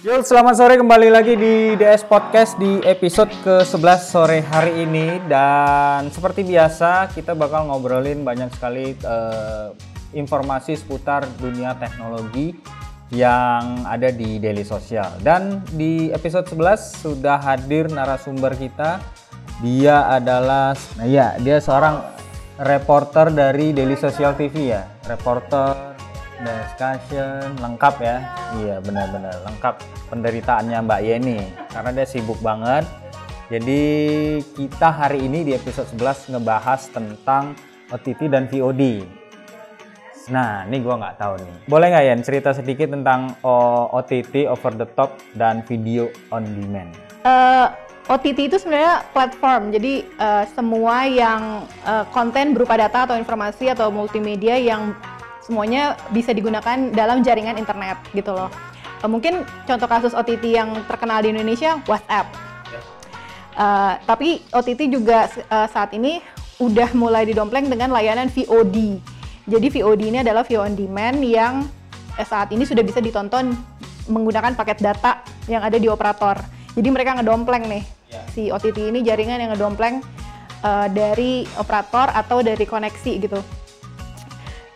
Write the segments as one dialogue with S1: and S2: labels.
S1: Yo, selamat sore kembali lagi di DS Podcast di episode ke-11 sore hari ini dan seperti biasa kita bakal ngobrolin banyak sekali eh, informasi seputar dunia teknologi yang ada di Daily Sosial. Dan di episode 11 sudah hadir narasumber kita. Dia adalah nah ya, dia seorang reporter dari Daily Sosial TV ya. Reporter discussion lengkap ya? Iya benar-benar lengkap penderitaannya Mbak Yeni. Karena dia sibuk banget. Jadi kita hari ini di episode 11 ngebahas tentang OTT dan VOD nah ini gua nggak tahu nih. Boleh nggak Yen cerita sedikit tentang oh, OTT over the top dan video on demand?
S2: Eh, OTT itu sebenarnya platform, jadi eh, semua yang eh, konten berupa data atau informasi atau multimedia yang semuanya bisa digunakan dalam jaringan internet gitu loh. Eh, mungkin contoh kasus OTT yang terkenal di Indonesia WhatsApp. Eh, tapi OTT juga eh, saat ini udah mulai didompleng dengan layanan VOD. Jadi VOD ini adalah video on demand yang eh, saat ini sudah bisa ditonton menggunakan paket data yang ada di operator. Jadi mereka ngedompleng nih si OTT ini jaringan yang ngedompleng eh, dari operator atau dari koneksi gitu.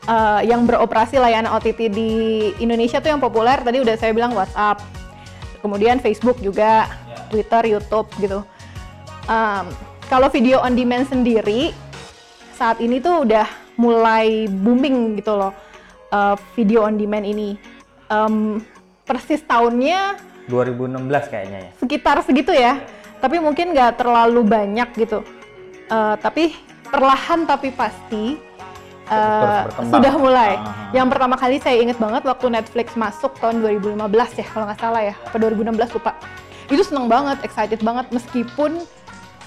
S2: Eh, yang beroperasi layanan OTT di Indonesia tuh yang populer tadi udah saya bilang WhatsApp, kemudian Facebook juga, Twitter, YouTube gitu. Em, kalau video on demand sendiri saat ini tuh udah mulai booming gitu loh eh, video on demand ini. Em, persis tahunnya
S1: 2016 kayaknya ya
S2: sekitar segitu ya, tapi mungkin nggak terlalu banyak gitu. Eh, tapi perlahan tapi pasti
S1: berkembang.
S2: sudah mulai.
S1: Ah.
S2: Yang pertama kali saya inget banget waktu Netflix masuk tahun 2015 ya kalau nggak salah ya, atau 2016 lupa. Itu seneng banget, excited banget meskipun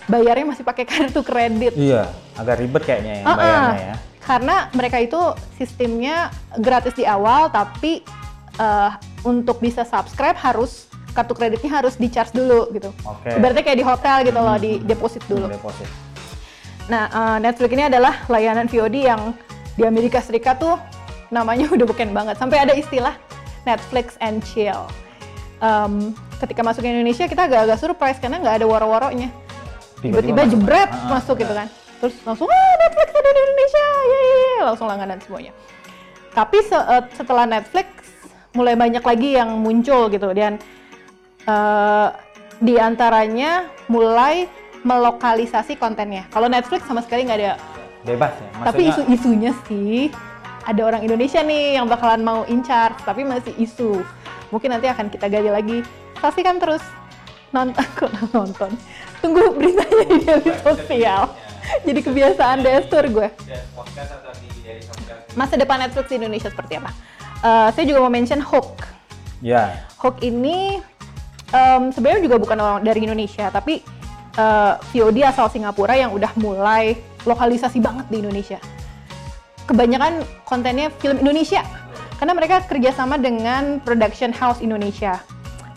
S2: bayarnya masih pakai kartu kredit.
S1: iya agak ribet kayaknya ya
S2: Ah, ah.
S1: bayarnya ya
S2: Karena mereka itu sistemnya gratis di awal, tapi eh, untuk bisa subscribe harus kartu kreditnya harus di charge dulu gitu.
S1: Oke.
S2: Ibaratnya kayak di hotel gitu loh, di deposit dulu.
S1: deposit
S2: Nah, eh, Netflix ini adalah layanan VOD yang di Amerika Serikat tuh namanya udah bukan banget. Sampai ada istilah Netflix and chill. Em, ketika masuk ke Indonesia kita agak-agak surprise karena nggak ada waro-waronya. Tiba-tiba
S1: masuk.
S2: jebret
S1: Ah,
S2: masuk gitu
S1: benar.
S2: kan. Terus langsung, ah Netflix ada di Indonesia, yeay, langsung langganan semuanya. Tapi se- eh, setelah Netflix mulai banyak lagi yang muncul gitu dan eh, di antaranya mulai melokalisasi kontennya. Kalau Netflix sama sekali nggak ada.
S1: bebas ya
S2: Tapi
S1: Maksudnya-
S2: isu-isunya sih ada orang Indonesia nih yang bakalan mau incar, tapi masih isu. Mungkin nanti akan kita gali lagi. Saksikan terus nonton kok nonton. Tunggu beritanya di Daily Sosial. Jadi kebiasaan destur gue. Masa depan Netflix di Indonesia seperti apa? Eh, saya juga mau mention Hook.
S1: ya
S2: Hook ini em, sebenarnya juga bukan orang dari Indonesia, tapi eh, VOD asal Singapura yang udah mulai lokalisasi banget di Indonesia. Kebanyakan kontennya film Indonesia, karena mereka kerjasama dengan production house Indonesia.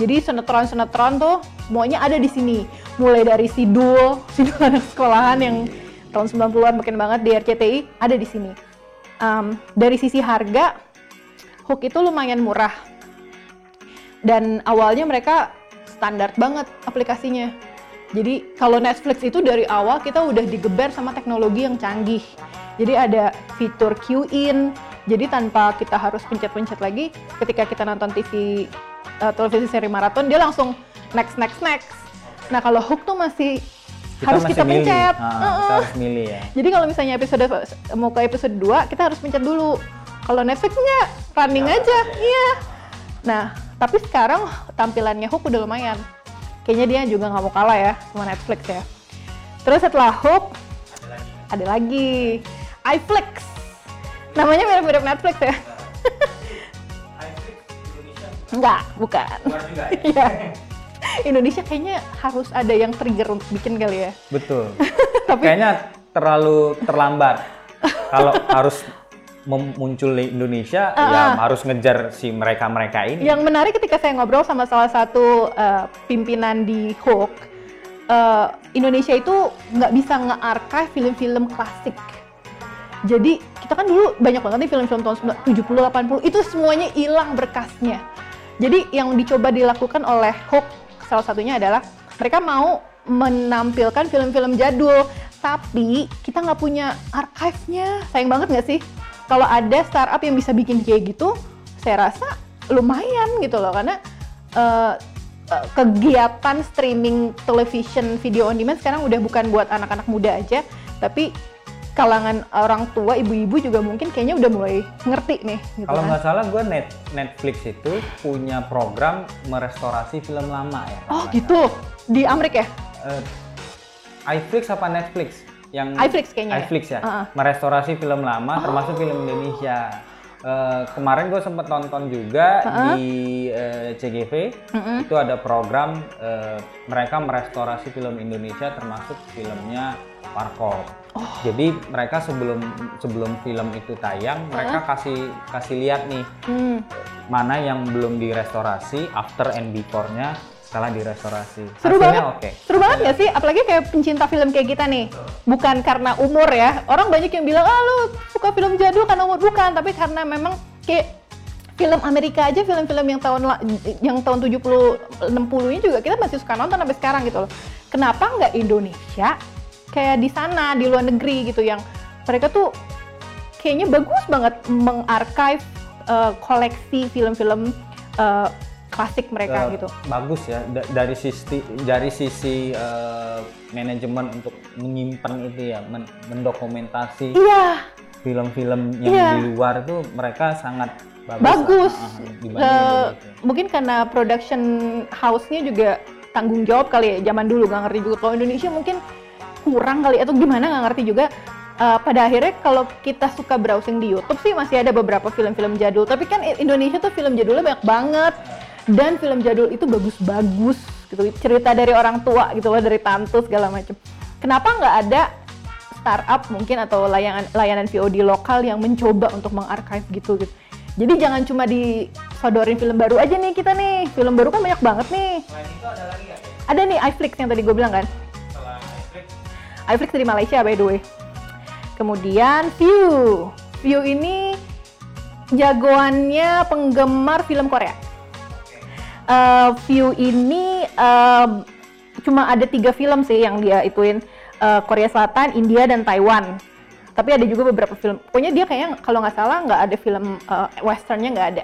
S2: Jadi sinetron-sinetron tuh semuanya ada di sini. Mulai dari Sidul, Sidul anak sekolahan yang tahun 90-an makin banget di RCTI ada di sini. Em, dari sisi harga, Hook itu lumayan murah dan awalnya mereka standar banget aplikasinya. Jadi kalau Netflix itu dari awal kita udah digeber sama teknologi yang canggih. Jadi ada fitur queue in. Jadi tanpa kita harus pencet-pencet lagi, ketika kita nonton TV eh, televisi seri maraton dia langsung next next next. Nah kalau Hook tuh masih harus
S1: masih
S2: kita
S1: milih.
S2: pencet.
S1: Ah, kita
S2: Heeh.
S1: harus milih ya
S2: Jadi kalau misalnya episode mau ke episode 2, kita harus pencet dulu. Kalau Netflix nggak, running aja. Iya. Nah, tapi sekarang tampilannya Hook udah lumayan. Kayaknya dia juga nggak mau kalah ya sama Netflix ya. Terus setelah Hook, ada lagi. iFlix. Namanya mirip-mirip Netflix ya? Enggak, bukan. Iya. Indonesia kayaknya harus ada yang trigger untuk bikin kali ya.
S1: betul
S2: Tapi
S1: kayaknya terlalu terlambat kalau harus muncul di Indonesia ya
S2: ah.
S1: harus ngejar si mereka mereka ini
S2: Yang menarik ketika saya ngobrol sama salah satu eh, pimpinan di Hook, eh, Indonesia itu nggak bisa nge-archive film-film klasik. Jadi kita kan dulu banyak banget nih film-film tahun 70 80 itu semuanya hilang berkasnya. Jadi yang dicoba dilakukan oleh Hook salah satunya adalah mereka mau menampilkan film-film jadul, tapi kita nggak punya archive-nya. Sayang banget nggak sih? Kalau ada startup yang bisa bikin kayak gitu, saya rasa lumayan gitu loh karena uh, kegiatan streaming television video on demand sekarang udah bukan buat anak-anak muda aja, tapi kalangan orang tua ibu-ibu juga mungkin kayaknya udah mulai ngerti nih.
S1: Gitu Kalau kan. nggak kan. salah gue net, Netflix itu punya program merestorasi film lama ya.
S2: Oh gitu di Amerika ya? Uh,
S1: iFlix apa Netflix? Yang
S2: iFlix kayaknya.
S1: Ya? iFlix ya. ya? Uh -uh. Merestorasi film lama oh. termasuk film Indonesia. Uh, kemarin gue sempet nonton juga uh -uh. di uh, CGV uh -uh. itu ada program uh, mereka merestorasi film Indonesia termasuk filmnya Parkop. Oh. Jadi mereka sebelum sebelum film itu tayang, uh-huh. mereka kasih kasih lihat nih hmm. mana yang belum direstorasi, after and before-nya setelah direstorasi.
S2: Seru Hasilnya banget. Okay. Seru banget ya sih? Apalagi kayak pencinta film kayak kita nih. Bukan karena umur ya. Orang banyak yang bilang, ah lu suka film jadul karena umur. Bukan, tapi karena memang kayak film Amerika aja film-film yang tahun yang tahun 70 60 ini juga kita masih suka nonton sampai sekarang gitu loh. Kenapa nggak Indonesia kayak di sana di luar negeri gitu yang mereka tuh kayaknya bagus banget mengarchive uh, koleksi film-film uh, klasik mereka uh, gitu.
S1: Bagus ya D dari sisi dari sisi uh, manajemen untuk menyimpan itu ya men mendokumentasi.
S2: Iya.
S1: Film-film yang iya. di luar itu mereka sangat bagus.
S2: Bagus. Uh, uh, mungkin karena production house-nya juga tanggung jawab kali ya zaman dulu nggak ngerti juga kalau Indonesia mungkin kurang kali atau gimana nggak ngerti juga uh, pada akhirnya kalau kita suka browsing di YouTube sih masih ada beberapa film-film jadul tapi kan Indonesia tuh film jadulnya banyak banget dan film jadul itu bagus-bagus gitu cerita dari orang tua gitu loh dari tante segala macam kenapa nggak ada startup mungkin atau layanan layanan VOD lokal yang mencoba untuk mengarchive gitu gitu jadi jangan cuma disodorin film baru aja nih kita nih film baru kan banyak banget nih ada lagi ya? ada nih iFlix yang tadi gue bilang kan iFlix dari Malaysia by the way. Kemudian View. View ini jagoannya penggemar film Korea. Uh, View ini uh, cuma ada tiga film sih yang dia ituin uh, Korea Selatan, India dan Taiwan. Tapi ada juga beberapa film. Pokoknya dia kayaknya kalau nggak salah nggak ada film uh, westernnya nggak ada.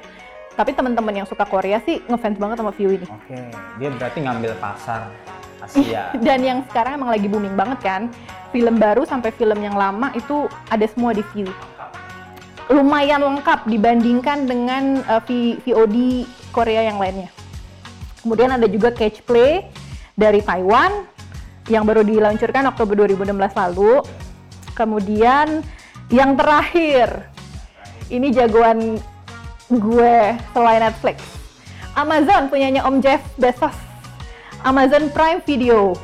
S2: Tapi teman-teman yang suka Korea sih ngefans banget sama View ini.
S1: Oke, dia berarti ngambil pasar Asia.
S2: Dan yang sekarang emang lagi booming banget kan, film baru sampai film yang lama itu ada semua di view. Lumayan lengkap dibandingkan dengan uh, VOD Korea yang lainnya. Kemudian ada juga Catch Play dari Taiwan yang baru diluncurkan Oktober 2016 lalu. Kemudian yang terakhir, ini jagoan gue selain Netflix. Amazon punyanya Om Jeff Bezos Amazon Prime Video.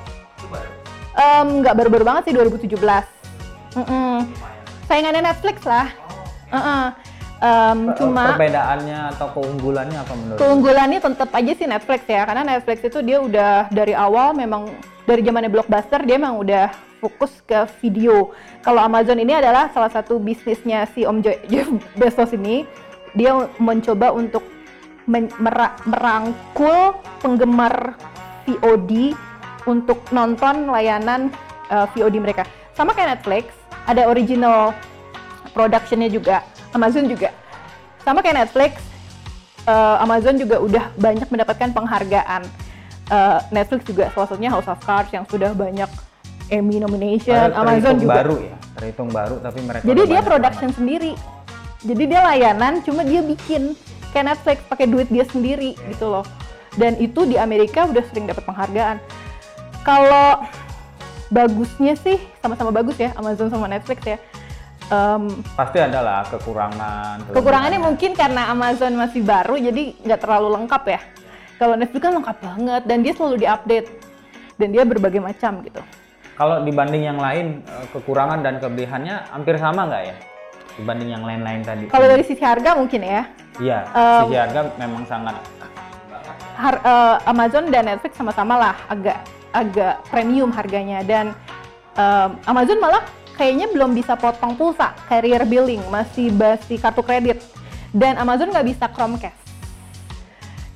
S2: Nggak um, baru-baru banget sih 2017. Mm -mm. Saingannya Netflix lah. Uh -uh. Um, cuma
S1: perbedaannya atau keunggulannya apa menurut?
S2: Keunggulannya tetap aja sih Netflix ya, karena Netflix itu dia udah dari awal memang dari zamannya blockbuster dia memang udah fokus ke video. Kalau Amazon ini adalah salah satu bisnisnya si Om Jeff Bezos ini, dia mencoba untuk merangkul penggemar VOD untuk nonton layanan uh, eh, VOD mereka. Sama kayak Netflix, ada original productionnya juga, Amazon juga. Sama kayak Netflix, uh, Amazon juga udah banyak mendapatkan penghargaan. Uh, Netflix juga salah satunya House of Cards yang sudah banyak Emmy nomination. Amazon juga
S1: baru ya, terhitung baru tapi mereka.
S2: Jadi dia production sendiri. Jadi dia layanan, cuma dia bikin kayak Netflix pakai duit dia sendiri gitu loh dan itu di Amerika udah sering dapat penghargaan. Kalau bagusnya sih sama-sama bagus ya Amazon sama Netflix ya.
S1: Um, Pasti ada lah kekurangan.
S2: Kekurangannya mungkin karena Amazon masih baru jadi nggak terlalu lengkap ya. Kalau Netflix kan lengkap banget dan dia selalu diupdate dan dia berbagai macam gitu.
S1: Kalau dibanding yang lain eh, kekurangan dan kelebihannya hampir sama nggak ya? Dibanding yang lain-lain tadi.
S2: Kalau dari sisi harga mungkin ya.
S1: Iya, um, sisi harga memang sangat
S2: har, uh, Amazon dan Netflix sama-sama lah agak agak premium harganya dan uh, Amazon malah kayaknya belum bisa potong pulsa, carrier billing, masih basi kartu kredit. Dan Amazon nggak bisa Chromecast.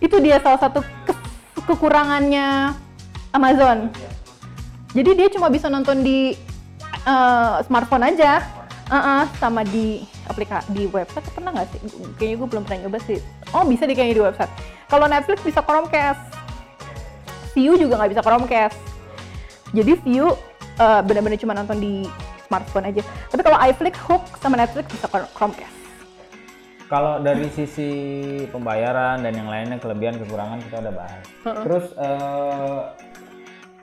S2: Itu dia salah satu ke- kekurangannya Amazon. Jadi dia cuma bisa nonton di eh, smartphone aja, Uh-uh, sama di aplikasi di website pernah nggak sih? Kayaknya gue belum pernah nyoba sih. Oh bisa di kayaknya di website. Kalau Netflix bisa Chromecast, View juga nggak bisa Chromecast. Jadi View eh, benar-benar cuma nonton di smartphone aja. Tapi kalau iFlix, Hook sama Netflix bisa Chr- Chromecast.
S1: Kalau dari sisi pembayaran dan yang lainnya kelebihan kekurangan kita udah bahas. Terus eh,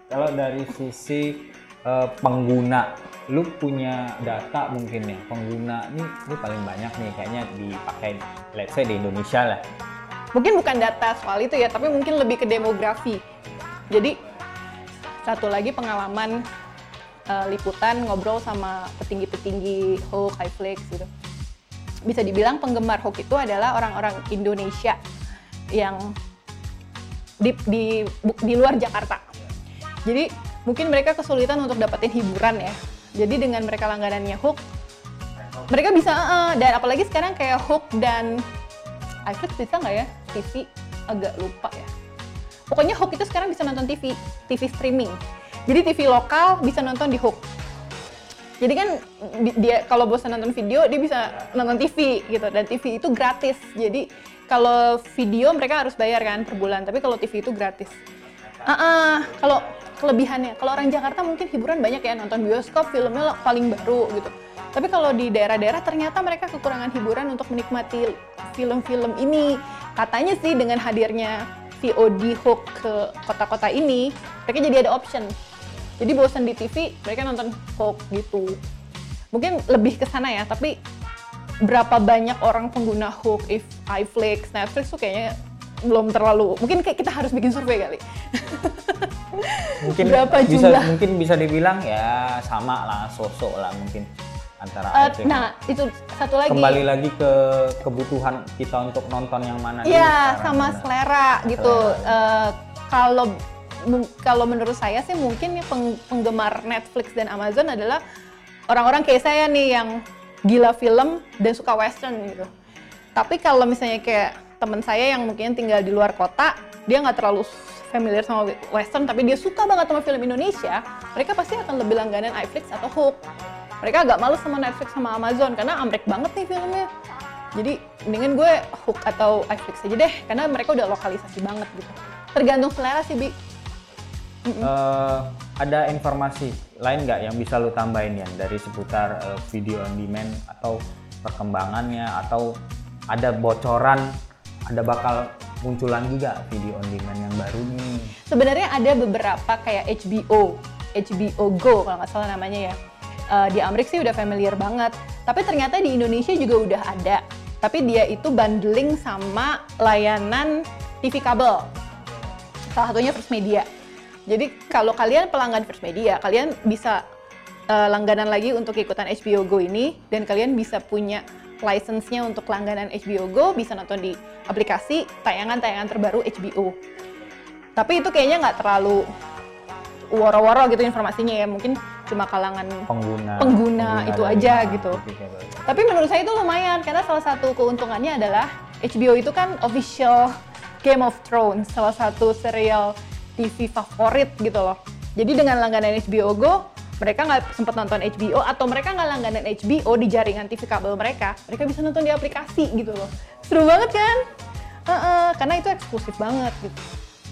S1: kalau dari sisi eh, pengguna, lu punya data mungkin ya pengguna nih ini paling banyak nih kayaknya dipakai let's say di Indonesia lah.
S2: Mungkin bukan data soal itu ya, tapi mungkin lebih ke demografi. Jadi satu lagi pengalaman eh, liputan ngobrol sama petinggi-petinggi Hook, iFlix gitu. Bisa dibilang penggemar Hook itu adalah orang-orang Indonesia yang di, di, di luar Jakarta. Jadi mungkin mereka kesulitan untuk dapetin hiburan ya. Jadi dengan mereka langganannya Hook, mereka bisa eh, dan apalagi sekarang kayak Hook dan iFlix bisa nggak ya TV agak lupa ya pokoknya Hook itu sekarang bisa nonton TV TV streaming jadi TV lokal bisa nonton di Hook. Jadi kan di- dia kalau bosan nonton video dia bisa nonton TV gitu. Dan TV itu gratis. Jadi kalau video mereka harus bayar kan per bulan. Tapi kalau TV itu gratis. Ah, ah, kalau kelebihannya. Kalau orang Jakarta mungkin hiburan banyak ya. Nonton bioskop filmnya paling baru gitu. Tapi kalau di daerah-daerah ternyata mereka kekurangan hiburan untuk menikmati film-film ini. Katanya sih dengan hadirnya VOD hook ke kota-kota ini mereka jadi ada option jadi bosan di TV mereka nonton hook gitu mungkin lebih ke sana ya tapi berapa banyak orang pengguna hook if iFlix Netflix tuh kayaknya belum terlalu mungkin kayak kita harus bikin survei kali
S1: Mungkin
S2: Berapa
S1: bisa
S2: jumlah?
S1: mungkin bisa dibilang ya sama lah sosok lah mungkin antara
S2: Eh,
S1: itu.
S2: nah itu satu lagi
S1: kembali lagi ke kebutuhan kita untuk nonton yang mana
S2: Iya,
S1: sekarang,
S2: sama selera gitu.
S1: Selera.
S2: Eh, kalau kalau menurut saya sih mungkin peng- penggemar Netflix dan Amazon adalah orang-orang kayak saya nih yang gila film dan suka western gitu. Tapi kalau misalnya kayak teman saya yang mungkin tinggal di luar kota, dia nggak terlalu familiar sama western, tapi dia suka banget sama film Indonesia, mereka pasti akan lebih langganan iFlix atau Hook. Mereka agak males sama Netflix sama Amazon karena ambrek banget nih filmnya. Jadi mendingan gue Hook atau iFlix aja deh, karena mereka udah lokalisasi banget gitu. Tergantung selera sih, Bi.
S1: Eh, ada informasi lain nggak yang bisa lu tambahin ya dari seputar eh, video on demand atau perkembangannya atau ada bocoran ada bakal munculan juga video on demand yang baru nih
S2: Sebenarnya ada beberapa kayak HBO, HBO Go kalau nggak salah namanya ya. Eh, di Amerika sih udah familiar banget. Tapi ternyata di Indonesia juga udah ada. Tapi dia itu bundling sama layanan TV kabel. Salah satunya First Media. Jadi kalau kalian pelanggan First Media, kalian bisa eh, langganan lagi untuk ikutan HBO Go ini dan kalian bisa punya license-nya untuk langganan HBO Go, bisa nonton di aplikasi tayangan-tayangan terbaru HBO. Tapi itu kayaknya nggak terlalu woro-woro gitu informasinya ya, mungkin cuma kalangan
S1: pengguna
S2: Pengguna itu
S1: dari
S2: aja gitu. Tapi menurut saya itu lumayan karena salah satu keuntungannya adalah HBO itu kan official Game of Thrones, salah satu serial TV favorit gitu loh. Jadi dengan langganan HBO Go, mereka nggak sempat nonton HBO atau mereka nggak langganan HBO di jaringan TV kabel mereka, mereka bisa nonton di aplikasi gitu loh. Seru banget kan? Heeh, karena itu eksklusif banget gitu.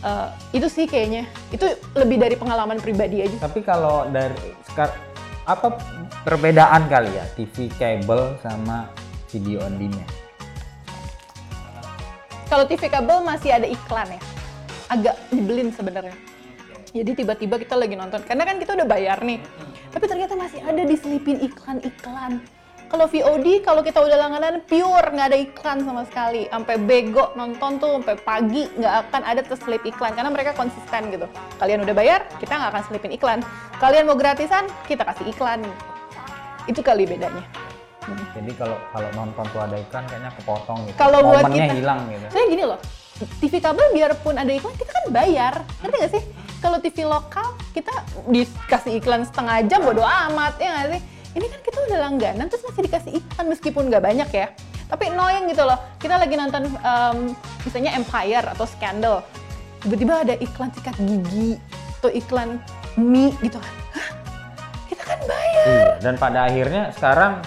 S2: Eh, itu sih kayaknya, itu lebih dari pengalaman pribadi aja.
S1: tapi kalau dari sekar apa perbedaan kali ya TV kabel sama video on demand
S2: Kalau TV kabel masih ada iklan ya, agak nyebelin sebenarnya. Jadi tiba-tiba kita lagi nonton, karena kan kita udah bayar nih, tapi ternyata masih ada diselipin iklan-iklan. Kalau VOD, kalau kita udah langganan pure nggak ada iklan sama sekali, sampai bego nonton tuh sampai pagi nggak akan ada terselip iklan karena mereka konsisten gitu. Kalian udah bayar, kita nggak akan selipin iklan. Kalian mau gratisan, kita kasih iklan. Itu kali bedanya.
S1: jadi kalau kalau nonton tuh ada iklan kayaknya kepotong gitu
S2: Kalau buat kita-
S1: hilang gitu
S2: Saya gini loh, TV kabel biarpun ada iklan, kita kan bayar. Ngerti nggak sih? Kalau TV lokal, kita dikasih iklan setengah jam, bodo amat, ya nggak sih? ini kan kita udah langganan terus masih dikasih iklan meskipun nggak banyak ya. Tapi annoying gitu loh. Kita lagi nonton um, misalnya Empire atau Scandal. Tiba-tiba ada iklan sikat gigi atau iklan mie gitu. Kan kita kan bayar.
S1: Iya, dan pada akhirnya sekarang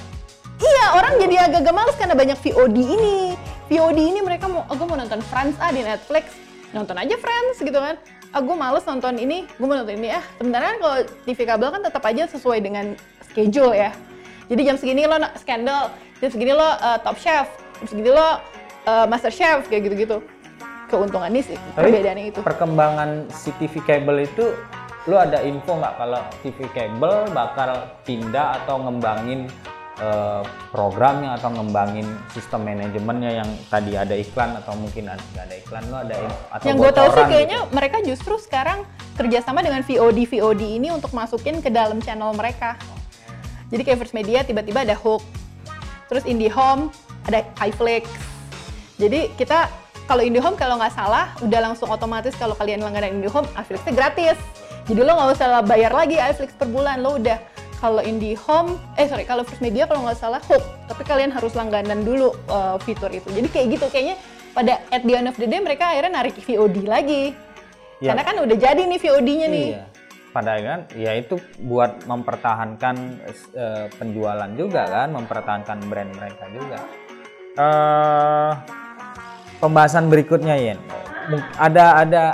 S2: iya orang jadi agak-agak males karena banyak VOD ini VOD ini mereka mau aku mau nonton Friends ah di Netflix. Nonton aja Friends gitu kan. Aku males nonton ini gue mau nonton ini. Ah sebenarnya kan kalau TV kabel kan tetap aja sesuai dengan schedule ya. Jadi jam segini lo Scandal jam segini lo uh, Top Chef jam segini lo uh, Master Chef kayak gitu-gitu. Keuntungannya sih
S1: Tapi
S2: perbedaannya itu.
S1: perkembangan si TV kabel itu lu ada info nggak kalau TV kabel bakal pindah atau ngembangin eh, programnya atau ngembangin sistem manajemennya yang tadi ada iklan atau mungkin ada nggak ada iklan lu ada in- atau
S2: yang gue tahu sih
S1: bocoran
S2: kayaknya
S1: gitu?
S2: mereka justru sekarang kerjasama dengan VOD VOD ini untuk masukin ke dalam channel mereka. Jadi kayak First Media tiba-tiba ada Hook, terus IndiHome ada iFlix. Jadi kita kalau IndiHome kalau nggak salah udah langsung otomatis kalau kalian langganan IndiHome iFlixnya gratis. Jadi lo nggak usah bayar lagi iFlix per bulan, lo udah kalau IndiHome, eh sorry kalau First Media kalau nggak salah Hook, tapi kalian harus langganan dulu uh, fitur itu. Jadi kayak gitu kayaknya pada at the end of the day mereka akhirnya narik VOD lagi.
S1: Ya.
S2: Karena kan udah jadi nih VOD-nya nih.
S1: Iya. Pada kan ya itu buat mempertahankan eh, penjualan juga kan, mempertahankan brand mereka juga. Eh pembahasan berikutnya Yen. Ada ada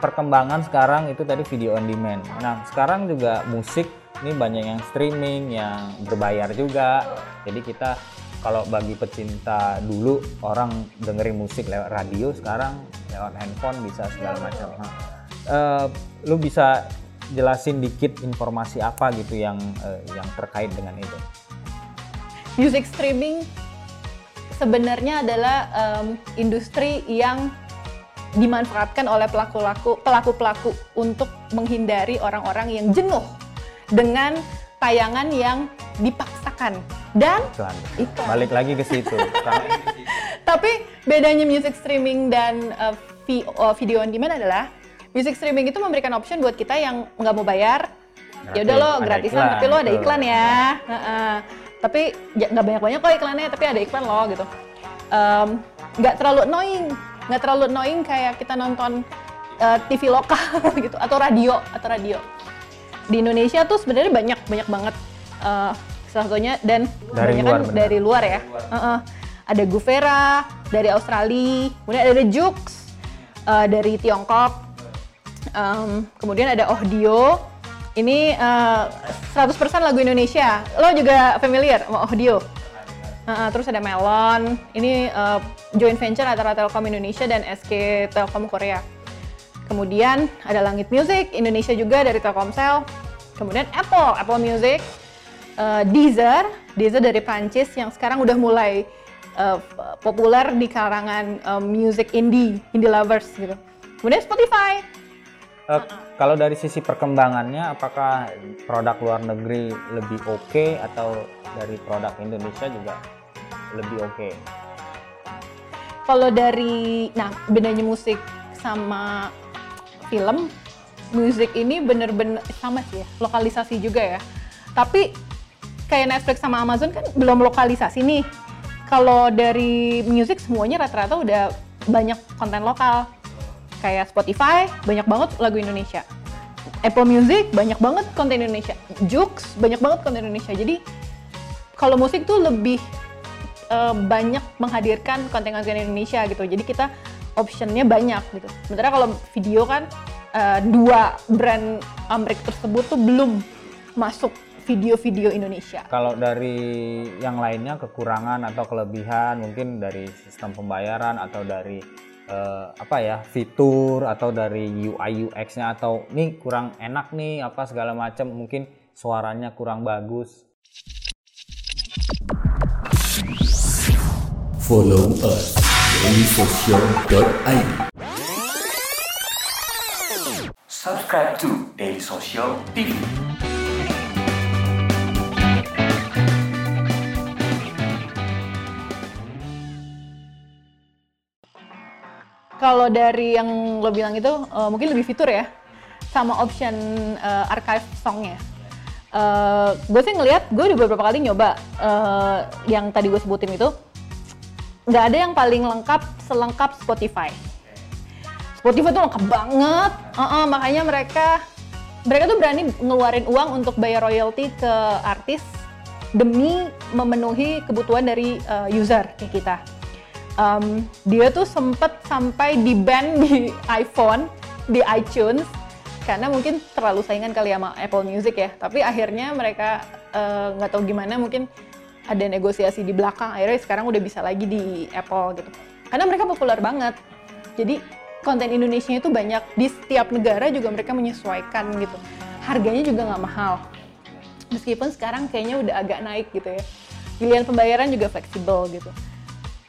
S1: perkembangan sekarang itu tadi video on demand. Nah, sekarang juga musik ini banyak yang streaming, yang berbayar juga. Jadi kita kalau bagi pecinta dulu orang dengerin musik lewat radio, sekarang lewat handphone bisa segala macam. Nah, eh, lu bisa jelasin dikit informasi apa gitu yang eh, yang terkait dengan itu?
S2: Music streaming sebenarnya adalah em, industri yang dimanfaatkan oleh pelaku-pelaku pelaku-pelaku untuk menghindari orang-orang yang jenuh dengan tayangan yang dipaksakan dan
S1: Iklan.
S2: Iklan.
S1: Balik lagi ke situ.
S2: Tapi bedanya music streaming dan uh, vi- uh, video on demand adalah music streaming itu memberikan option buat kita yang nggak mau bayar. Ya udah lo gratisan, tapi lo ada iklan ya. Heeh. Tapi ya nggak banyak-banyak kok iklannya, tapi ada iklan lo gitu. Nggak terlalu annoying, nggak terlalu annoying kayak kita nonton uh, TV lokal gitu atau radio atau radio. Di Indonesia tuh sebenarnya banyak banyak banget uh, salah satunya dan
S1: Dari
S2: kebanyakan
S1: luar, benar.
S2: dari luar ya. Heeh. Ada Guvera dari Australia, kemudian ada Jux uh, dari Tiongkok, Em, kemudian ada Audio. Ini uh, 100% lagu Indonesia. Lo juga familiar sama Audio? Heeh, terus ada Melon. Ini uh, joint venture antara Telkom Indonesia dan SK Telkom Korea. Kemudian ada Langit Music, Indonesia juga dari Telkomsel. Kemudian Apple, Apple Music. Uh, Deezer, Deezer dari Prancis yang sekarang udah mulai uh, populer di kalangan um, music indie, indie lovers gitu. Kemudian Spotify,
S1: Eh, kalau dari sisi perkembangannya, apakah produk luar negeri lebih oke atau dari produk Indonesia juga lebih oke?
S2: Kalau dari, nah bedanya musik sama film, musik ini bener-bener sama sih ya, lokalisasi juga ya. Tapi kayak Netflix sama Amazon kan belum lokalisasi nih. Kalau dari musik semuanya rata-rata udah banyak konten lokal. Kayak Spotify banyak banget lagu Indonesia. Apple Music banyak banget konten Indonesia. Joox banyak banget konten Indonesia. Jadi kalau musik tuh lebih eh, banyak menghadirkan konten-konten Indonesia gitu. Jadi kita optionnya banyak gitu. Sementara kalau video kan eh, dua brand Amerika tersebut tuh belum masuk video-video Indonesia.
S1: Kalau dari yang lainnya kekurangan atau kelebihan mungkin dari sistem pembayaran atau dari eh, apa ya fitur atau dari UI UX-nya atau nih kurang enak nih apa segala macam mungkin suaranya kurang bagus.
S3: Follow us dailysocial.id. Subscribe to Daily Social TV.
S2: Kalau dari yang lo bilang itu eh, mungkin lebih fitur ya, sama option eh, archive songnya. Uh, gue sih ngelihat, gue udah beberapa kali nyoba uh, yang tadi gue sebutin itu, nggak ada yang paling lengkap selengkap Spotify. Spotify tuh lengkap banget, uh -uh, makanya mereka mereka tuh berani ngeluarin uang untuk bayar royalti ke artis demi memenuhi kebutuhan dari uh, user kayak kita. Um, dia tuh sempet sampai di ban di iPhone, di iTunes karena mungkin terlalu saingan kali sama Apple Music ya. Tapi akhirnya mereka nggak uh, tahu gimana mungkin ada negosiasi di belakang akhirnya sekarang udah bisa lagi di Apple gitu. Karena mereka populer banget. Jadi konten Indonesia itu banyak. Di setiap negara juga mereka menyesuaikan gitu. Harganya juga nggak mahal. Meskipun sekarang kayaknya udah agak naik gitu ya. Pilihan pembayaran juga fleksibel gitu.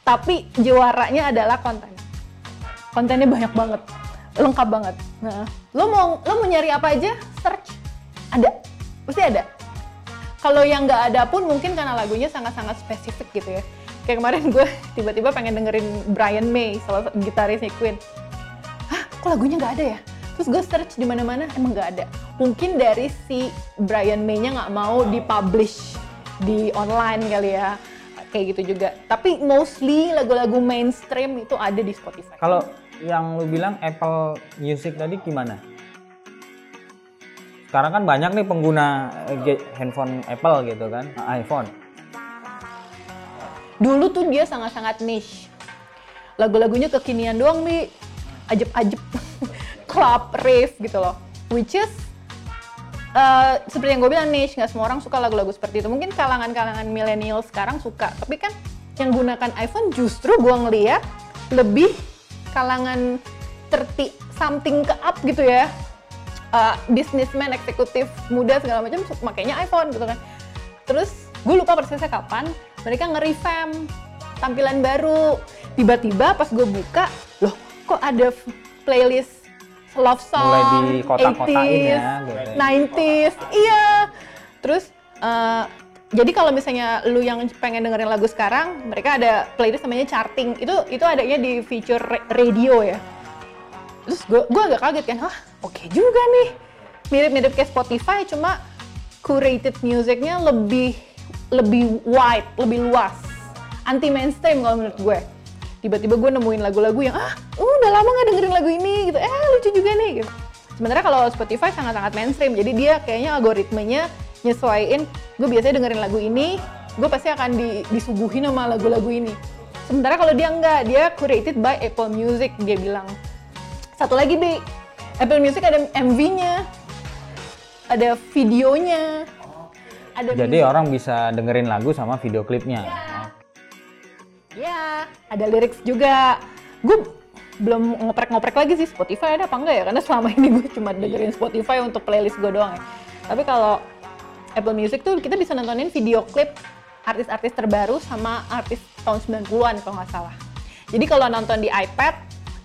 S2: Tapi juaranya adalah konten. Kontennya banyak banget. Lengkap banget. Nah lo mau lo mau nyari apa aja? Search. Ada. Pasti ada kalau yang nggak ada pun mungkin karena lagunya sangat-sangat spesifik gitu ya. Kayak kemarin gue tiba-tiba pengen dengerin Brian May salah satu gitarisnya Queen. Kok lagunya nggak ada ya? Terus gue search di mana-mana emang nggak ada. Mungkin dari si Brian May-nya nggak mau dipublish di online kali ya kayak gitu juga. Tapi mostly lagu-lagu mainstream itu ada di Spotify.
S1: Kalau yang lu bilang Apple Music tadi gimana sekarang kan banyak nih pengguna eh, handphone Apple gitu kan iPhone.
S2: Dulu tuh dia sangat-sangat niche. Lagu-lagunya kekinian doang nih ajeb-ajeb club rave gitu loh. Which is uh, seperti yang gue bilang niche. Nggak semua orang suka lagu-lagu seperti itu. Mungkin kalangan-kalangan milenial sekarang suka. Tapi kan yang gunakan iPhone justru gue ngeliat lebih kalangan 30 something ke up gitu ya uh, businessman eksekutif muda segala macam makanya iPhone gitu kan terus gue lupa persisnya kapan mereka nge-revamp tampilan baru tiba-tiba pas gue buka loh kok ada playlist love song,
S1: Mulai di kotak-kotakin ya,
S2: 80s, 90s, iya. Terus uh, jadi kalau misalnya lu yang pengen dengerin lagu sekarang, mereka ada playlist namanya charting. Itu itu adanya di feature radio ya. Terus gue gue agak kaget kan, wah oke okay juga nih. Mirip-mirip kayak Spotify, cuma curated musicnya lebih lebih wide, lebih luas. Anti mainstream kalau menurut gue. Tiba-tiba gue nemuin lagu-lagu yang ah uh, udah lama nggak dengerin lagu ini gitu. Eh lucu juga nih gitu. Sebenarnya kalau Spotify sangat-sangat mainstream jadi dia kayaknya algoritmenya nyesuaiin gue biasanya dengerin lagu ini gue pasti akan di, disuguhin sama lagu-lagu ini. Sementara kalau dia enggak dia curated by Apple Music dia bilang. Satu lagi B Apple Music ada MV-nya ada videonya
S1: ada jadi orang bisa dengerin lagu sama video klipnya
S2: yeah Ya, ada lyrics juga. Gue belum ngoprek-ngoprek lagi sih Spotify ada apa enggak ya? Karena selama ini gue cuma dengerin Spotify untuk playlist gue doang ya. Tapi kalau Apple Music tuh kita bisa nontonin video klip artis-artis terbaru sama artis tahun 90-an kalau nggak salah. Jadi kalau nonton di iPad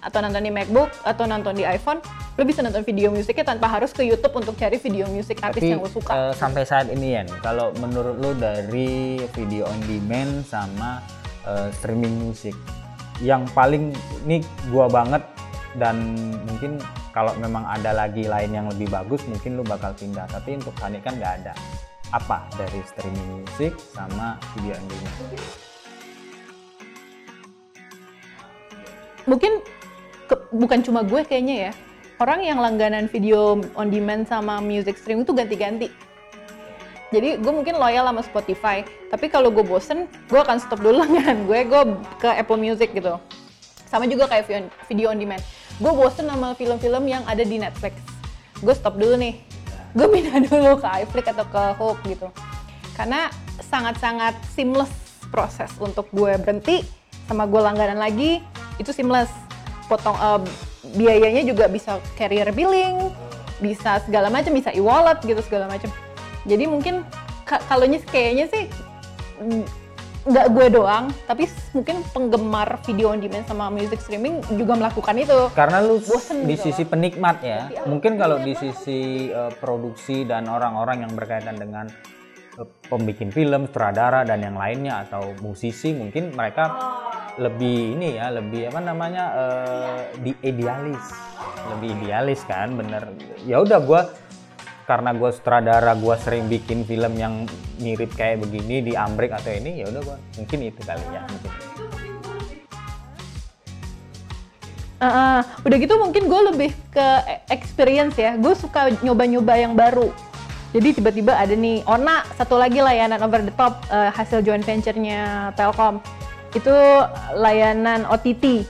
S2: atau nonton di MacBook atau nonton di iPhone, lo bisa nonton video musiknya tanpa harus ke YouTube untuk cari video musik artis
S1: Tapi,
S2: yang lo suka.
S1: Uh, sampai saat ini ya, kalau menurut lo dari video on demand sama uh, streaming musik yang paling ini gua banget dan mungkin kalau memang ada lagi lain yang lebih bagus mungkin lu bakal pindah. Tapi untuk Hani kan nggak ada. Apa dari streaming musik sama video on demand?
S2: Mungkin ke, bukan cuma gue kayaknya ya orang yang langganan video on demand sama music streaming itu ganti-ganti. Jadi gue mungkin loyal sama Spotify tapi kalau gue bosen gue akan stop dulu langganan gue gue ke Apple Music gitu. Sama juga kayak video on demand. Gue bosen sama film-film yang ada di Netflix. Gue stop dulu nih. Gue pindah dulu ke iFlix atau ke Hook gitu. Karena sangat-sangat seamless proses untuk gue berhenti sama gue langganan lagi itu seamless potong uh, biayanya juga bisa carrier billing bisa segala macam bisa e-wallet gitu segala macam jadi mungkin kalau kayaknya sih mm, nggak gue doang, tapi mungkin penggemar video on demand sama music streaming juga melakukan itu.
S1: Karena lu Bosen di gitu sisi loh. penikmat ya. Iya, mungkin kalau di sisi uh, produksi dan orang-orang yang berkaitan dengan uh, pembikin film, sutradara dan yang lainnya atau musisi mungkin mereka lebih ini ya, lebih apa namanya uh, di idealis, lebih idealis kan, bener. Ya udah gue karena gue sutradara gue sering bikin film yang mirip kayak begini di Amrik atau ini ya udah gue mungkin itu kali ya mungkin.
S2: Uh, uh, udah gitu mungkin gue lebih ke experience ya. Gue suka nyoba-nyoba yang baru. Jadi tiba-tiba ada nih Ona satu lagi layanan over the top uh, hasil joint venture-nya Telkom. Itu layanan OTT.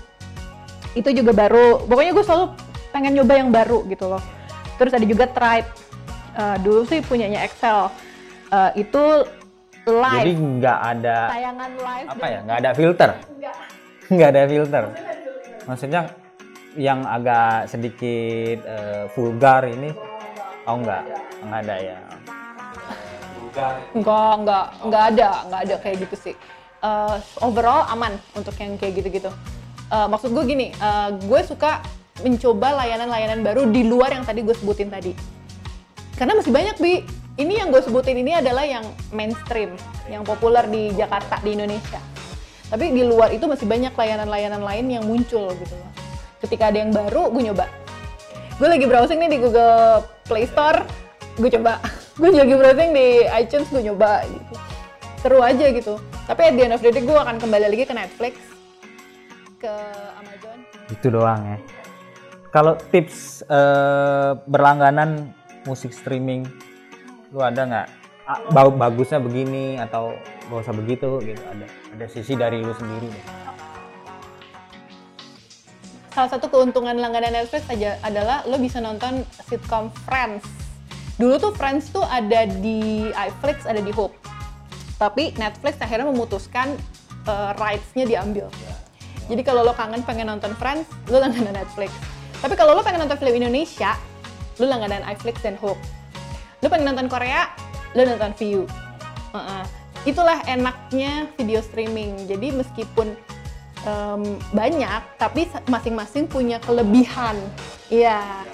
S2: Itu juga baru. Pokoknya gue selalu pengen nyoba yang baru gitu loh. Terus ada juga Tribe. Uh, dulu sih punyanya Excel. Uh, itu live.
S1: Jadi nggak ada
S2: tayangan live.
S1: apa ya? Nggak ada filter. Nggak ada filter. Maksudnya yang agak sedikit eh, vulgar ini, oh nggak, nggak ada ya.
S2: Enggak, enggak, enggak ada, enggak ada kayak gitu sih. Uh, overall aman untuk yang kayak gitu-gitu. Uh, maksud gue gini, uh, gue suka mencoba layanan-layanan baru di luar yang tadi gue sebutin tadi. Karena masih banyak bi. Ini yang gue sebutin ini adalah yang mainstream, yang populer di Jakarta di Indonesia. Tapi di luar itu masih banyak layanan-layanan lain yang muncul gitu loh. Ketika ada yang baru, gue nyoba. Gue lagi browsing nih di Google Play Store, gue coba. gue lagi browsing di iTunes, gue nyoba gitu. Seru aja gitu. Tapi at the end of the day, gue akan kembali lagi ke Netflix, ke Amazon.
S1: Itu doang ya. Kalau tips eh, berlangganan musik streaming, lu ada nggak? Ah, ba- bagusnya begini atau gak usah begitu gitu? Ada ada sisi dari lu sendiri deh.
S2: Salah satu keuntungan langganan Netflix aja adalah lo bisa nonton sitcom Friends. Dulu tuh Friends tuh ada di iFlix, ada di Hope. Tapi Netflix akhirnya memutuskan uh, rights-nya diambil. Jadi kalau lo kangen pengen nonton Friends, lo langganan Netflix. Tapi kalau lo pengen nonton film Indonesia, lo langganan iFlix dan Hope. Lo pengen nonton Korea, lo nonton Viu. Uh-uh. Itulah enaknya video streaming. Jadi meskipun em, banyak, tapi masing-masing punya kelebihan. Iya.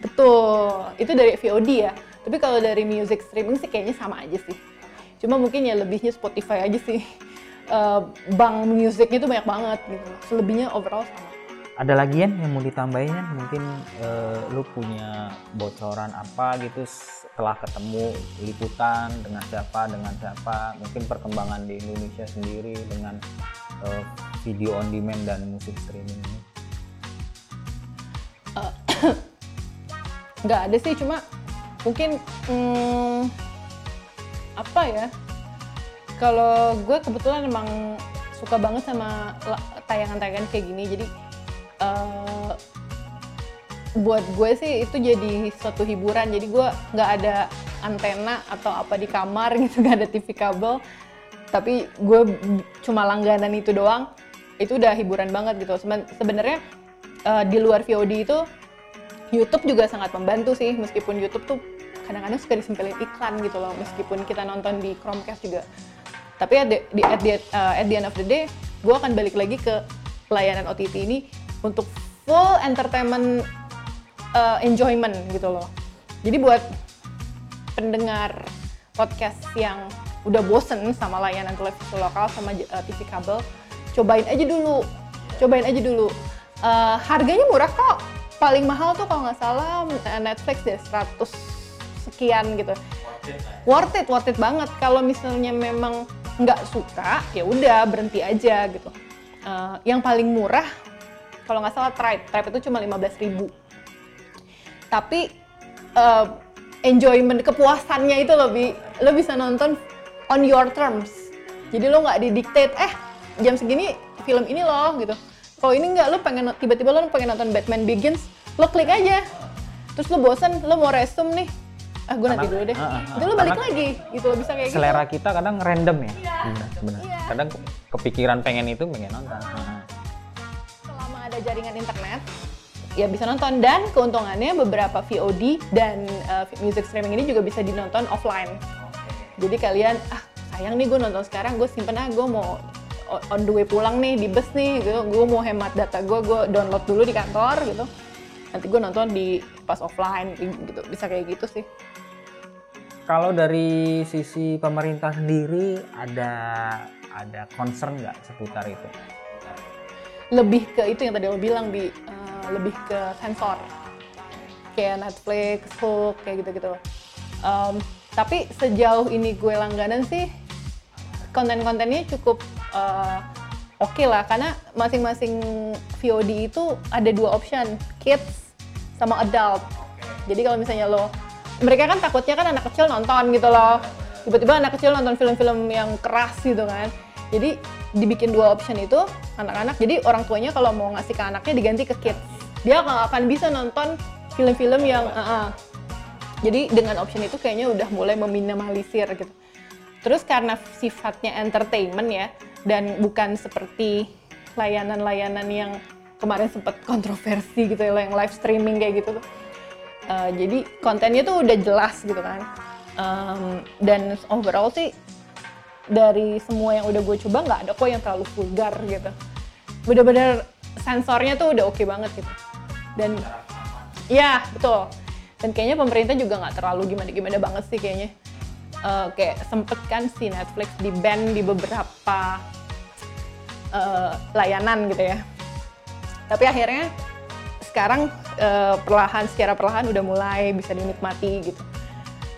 S2: Betul. Itu dari VOD ya. Tapi kalau dari music streaming sih kayaknya sama aja sih. Cuma mungkin ya lebihnya Spotify aja sih. Eh, bank musiknya tuh banyak banget gitu. Selebihnya overall sama.
S1: Ada lagi Yan, yang mau ditambahin? Mungkin eh, lu punya bocoran apa gitu setelah ketemu liputan dengan siapa dengan siapa? Mungkin perkembangan di Indonesia sendiri dengan eh, video on demand dan musik streaming ini.
S2: nggak ada sih cuma mungkin hmm, apa ya? Kalau gue kebetulan emang suka banget sama tayangan-tayangan kayak gini. Jadi eh, buat gue sih itu jadi suatu hiburan. Jadi gue nggak ada antena atau apa di kamar gitu nggak ada TV kabel. Tapi gue cuma langganan itu doang. Itu udah hiburan banget gitu. Seben- sebenarnya eh, di luar VOD itu YouTube juga sangat membantu sih. Meskipun YouTube tuh kadang-kadang suka disempilin iklan gitu loh meskipun kita nonton di Chromecast juga. Tapi at the, di, at, the, uh, at the end of the day gue akan balik lagi ke layanan OTT ini untuk full entertainment uh, enjoyment gitu loh. Jadi buat pendengar podcast yang udah bosen sama layanan televisi lokal sama uh, TV kabel cobain aja dulu. Cobain aja dulu. Uh, harganya murah kok. Paling mahal tuh kalau nggak salah Netflix deh 100 sekian gitu. Worth it worth it banget. Kalau misalnya memang nggak suka ya udah berhenti aja gitu. Uh, yang paling murah kalau nggak salah Tribe. Tribe itu cuma 15.000 tapi uh, enjoyment kepuasannya itu lebih lo bisa nonton on your terms. Jadi lo nggak didiktate eh jam segini film ini loh gitu. Kalau ini nggak lo pengen tiba-tiba lo pengen nonton Batman Begins lo klik aja. Terus lo bosan lo mau resume nih ah gue nanti dulu deh
S1: ah, ah, ah.
S2: itu lo balik lagi gitu lo bisa kayak gitu
S1: Selera kita kadang random ya. Benar, benar.
S2: Iya.
S1: Kadang ke- kepikiran pengen itu pengen nonton. Nah.
S2: selama ada jaringan internet ya bisa nonton dan keuntungannya beberapa VOD dan uh, music streaming ini juga bisa dinonton offline. Jadi kalian ah sayang nih gue nonton sekarang gue simpen ah gue mau on the way pulang nih di bus nih gitu gue mau hemat data gue gue download dulu di kantor gitu nanti gue nonton di pas offline gitu bisa kayak gitu sih
S1: Kalau dari sisi pemerintah sendiri ada ada concern nggak seputar itu?
S2: lebih ke itu yang tadi lo bilang bi eh, lebih ke sensor kayak Netflix, Hook, kayak gitu-gitu. Um, tapi sejauh ini gue langganan sih konten-kontennya cukup uh, oke okay lah karena masing-masing VOD itu ada dua option, kids sama adult. Jadi kalau misalnya lo mereka kan takutnya kan anak kecil nonton gitu loh. Tiba-tiba anak kecil nonton film-film yang keras gitu kan. Jadi dibikin dua option itu anak-anak. Jadi orang tuanya kalau mau ngasih ke anaknya diganti ke kids. Dia nggak akan bisa nonton film-film yang uh -uh. Jadi dengan option itu kayaknya udah mulai meminimalisir gitu. Terus karena sifatnya entertainment ya, dan bukan seperti layanan-layanan yang kemarin sempat kontroversi gitu ya, yang live streaming kayak gitu tuh. Uh, jadi kontennya tuh udah jelas gitu kan. Um, dan overall sih dari semua yang udah gue coba nggak ada kok yang terlalu vulgar gitu. Bener-bener sensornya tuh udah oke okay banget gitu. Dan ya betul. Dan kayaknya pemerintah juga nggak terlalu gimana-gimana banget sih kayaknya uh, kayak sempet kan si Netflix di ban di beberapa uh, layanan gitu ya. Tapi akhirnya sekarang uh, perlahan secara perlahan udah mulai bisa dinikmati gitu.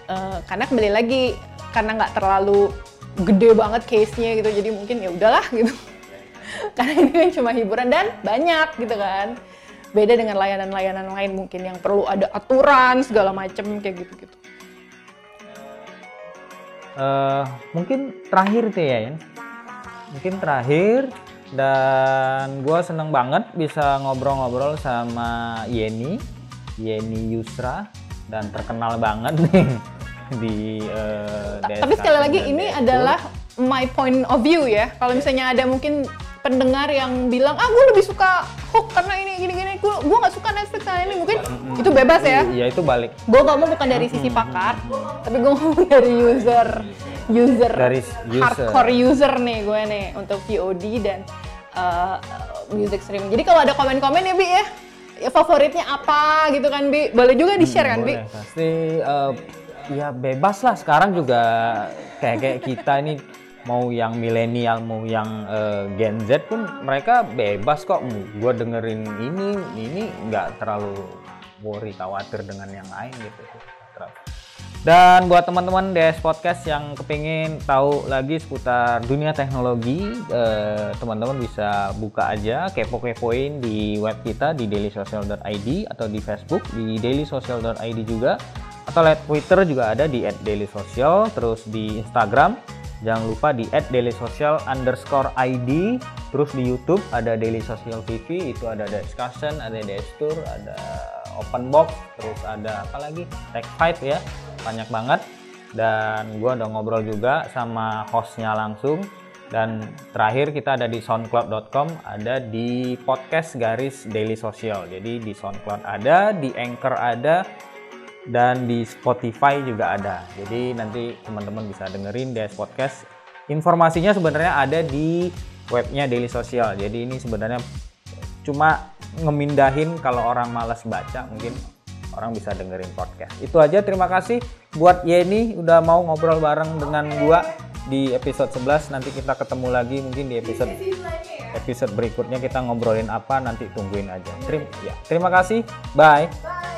S2: Uh, karena kembali lagi karena nggak terlalu gede banget case-nya gitu, jadi mungkin ya udahlah gitu. karena ini kan cuma hiburan dan banyak gitu kan. Beda dengan layanan-layanan lain mungkin yang perlu ada aturan segala macem kayak gitu-gitu
S1: uh, mungkin terakhir tuh ya, mungkin terakhir dan gue seneng banget bisa ngobrol-ngobrol sama Yeni, Yeni Yusra dan terkenal banget nih di uh,
S2: Tapi sekali lagi ini adalah my point of view ya. Kalau misalnya ada mungkin pendengar yang bilang ah gue lebih suka hook karena ini gini gini gue gue nggak suka Netflix karena ini mungkin mm-hmm. itu bebas ya.
S1: Iya itu balik.
S2: Gue ngomong bukan dari sisi pakar tapi gue ngomong dari user user dari user. hardcore user nih gue nih untuk VOD dan uh, music streaming. Jadi kalau ada komen-komen ya bi ya ya favoritnya apa gitu kan bi? Boleh juga di share hmm, kan bi?
S1: pasti uh, ya bebas lah sekarang juga. Kayak kayak kita ini mau yang milenial mau yang uh, Gen Z pun mereka bebas kok. Gue dengerin ini ini nggak terlalu worry khawatir dengan yang lain gitu dan buat teman-teman DS Podcast yang kepingin tahu lagi seputar dunia teknologi, eh, teman-teman bisa buka aja kepo-kepoin di web kita di dailysocial.id atau di Facebook di dailysocial.id juga atau lihat Twitter juga ada di @dailysocial, terus di Instagram Jangan lupa di @dailysocial underscore ID. Terus di YouTube ada Daily Social TV, itu ada discussion, ada tour, ada open box, terus ada apa lagi? Tech Fight ya, banyak banget. Dan gue udah ngobrol juga sama hostnya langsung. Dan terakhir kita ada di soundcloud.com, ada di podcast garis Daily Social. Jadi di SoundCloud ada, di Anchor ada, dan di Spotify juga ada. Jadi nanti teman-teman bisa dengerin DS Podcast. Informasinya sebenarnya ada di webnya Daily Social. Jadi ini sebenarnya cuma ngemindahin kalau orang malas baca mungkin orang bisa dengerin podcast. Itu aja terima kasih buat Yeni udah mau ngobrol bareng dengan gua di episode 11 nanti kita ketemu lagi mungkin di episode episode berikutnya kita ngobrolin apa nanti tungguin aja. Terima ya, terima kasih. Bye. Bye.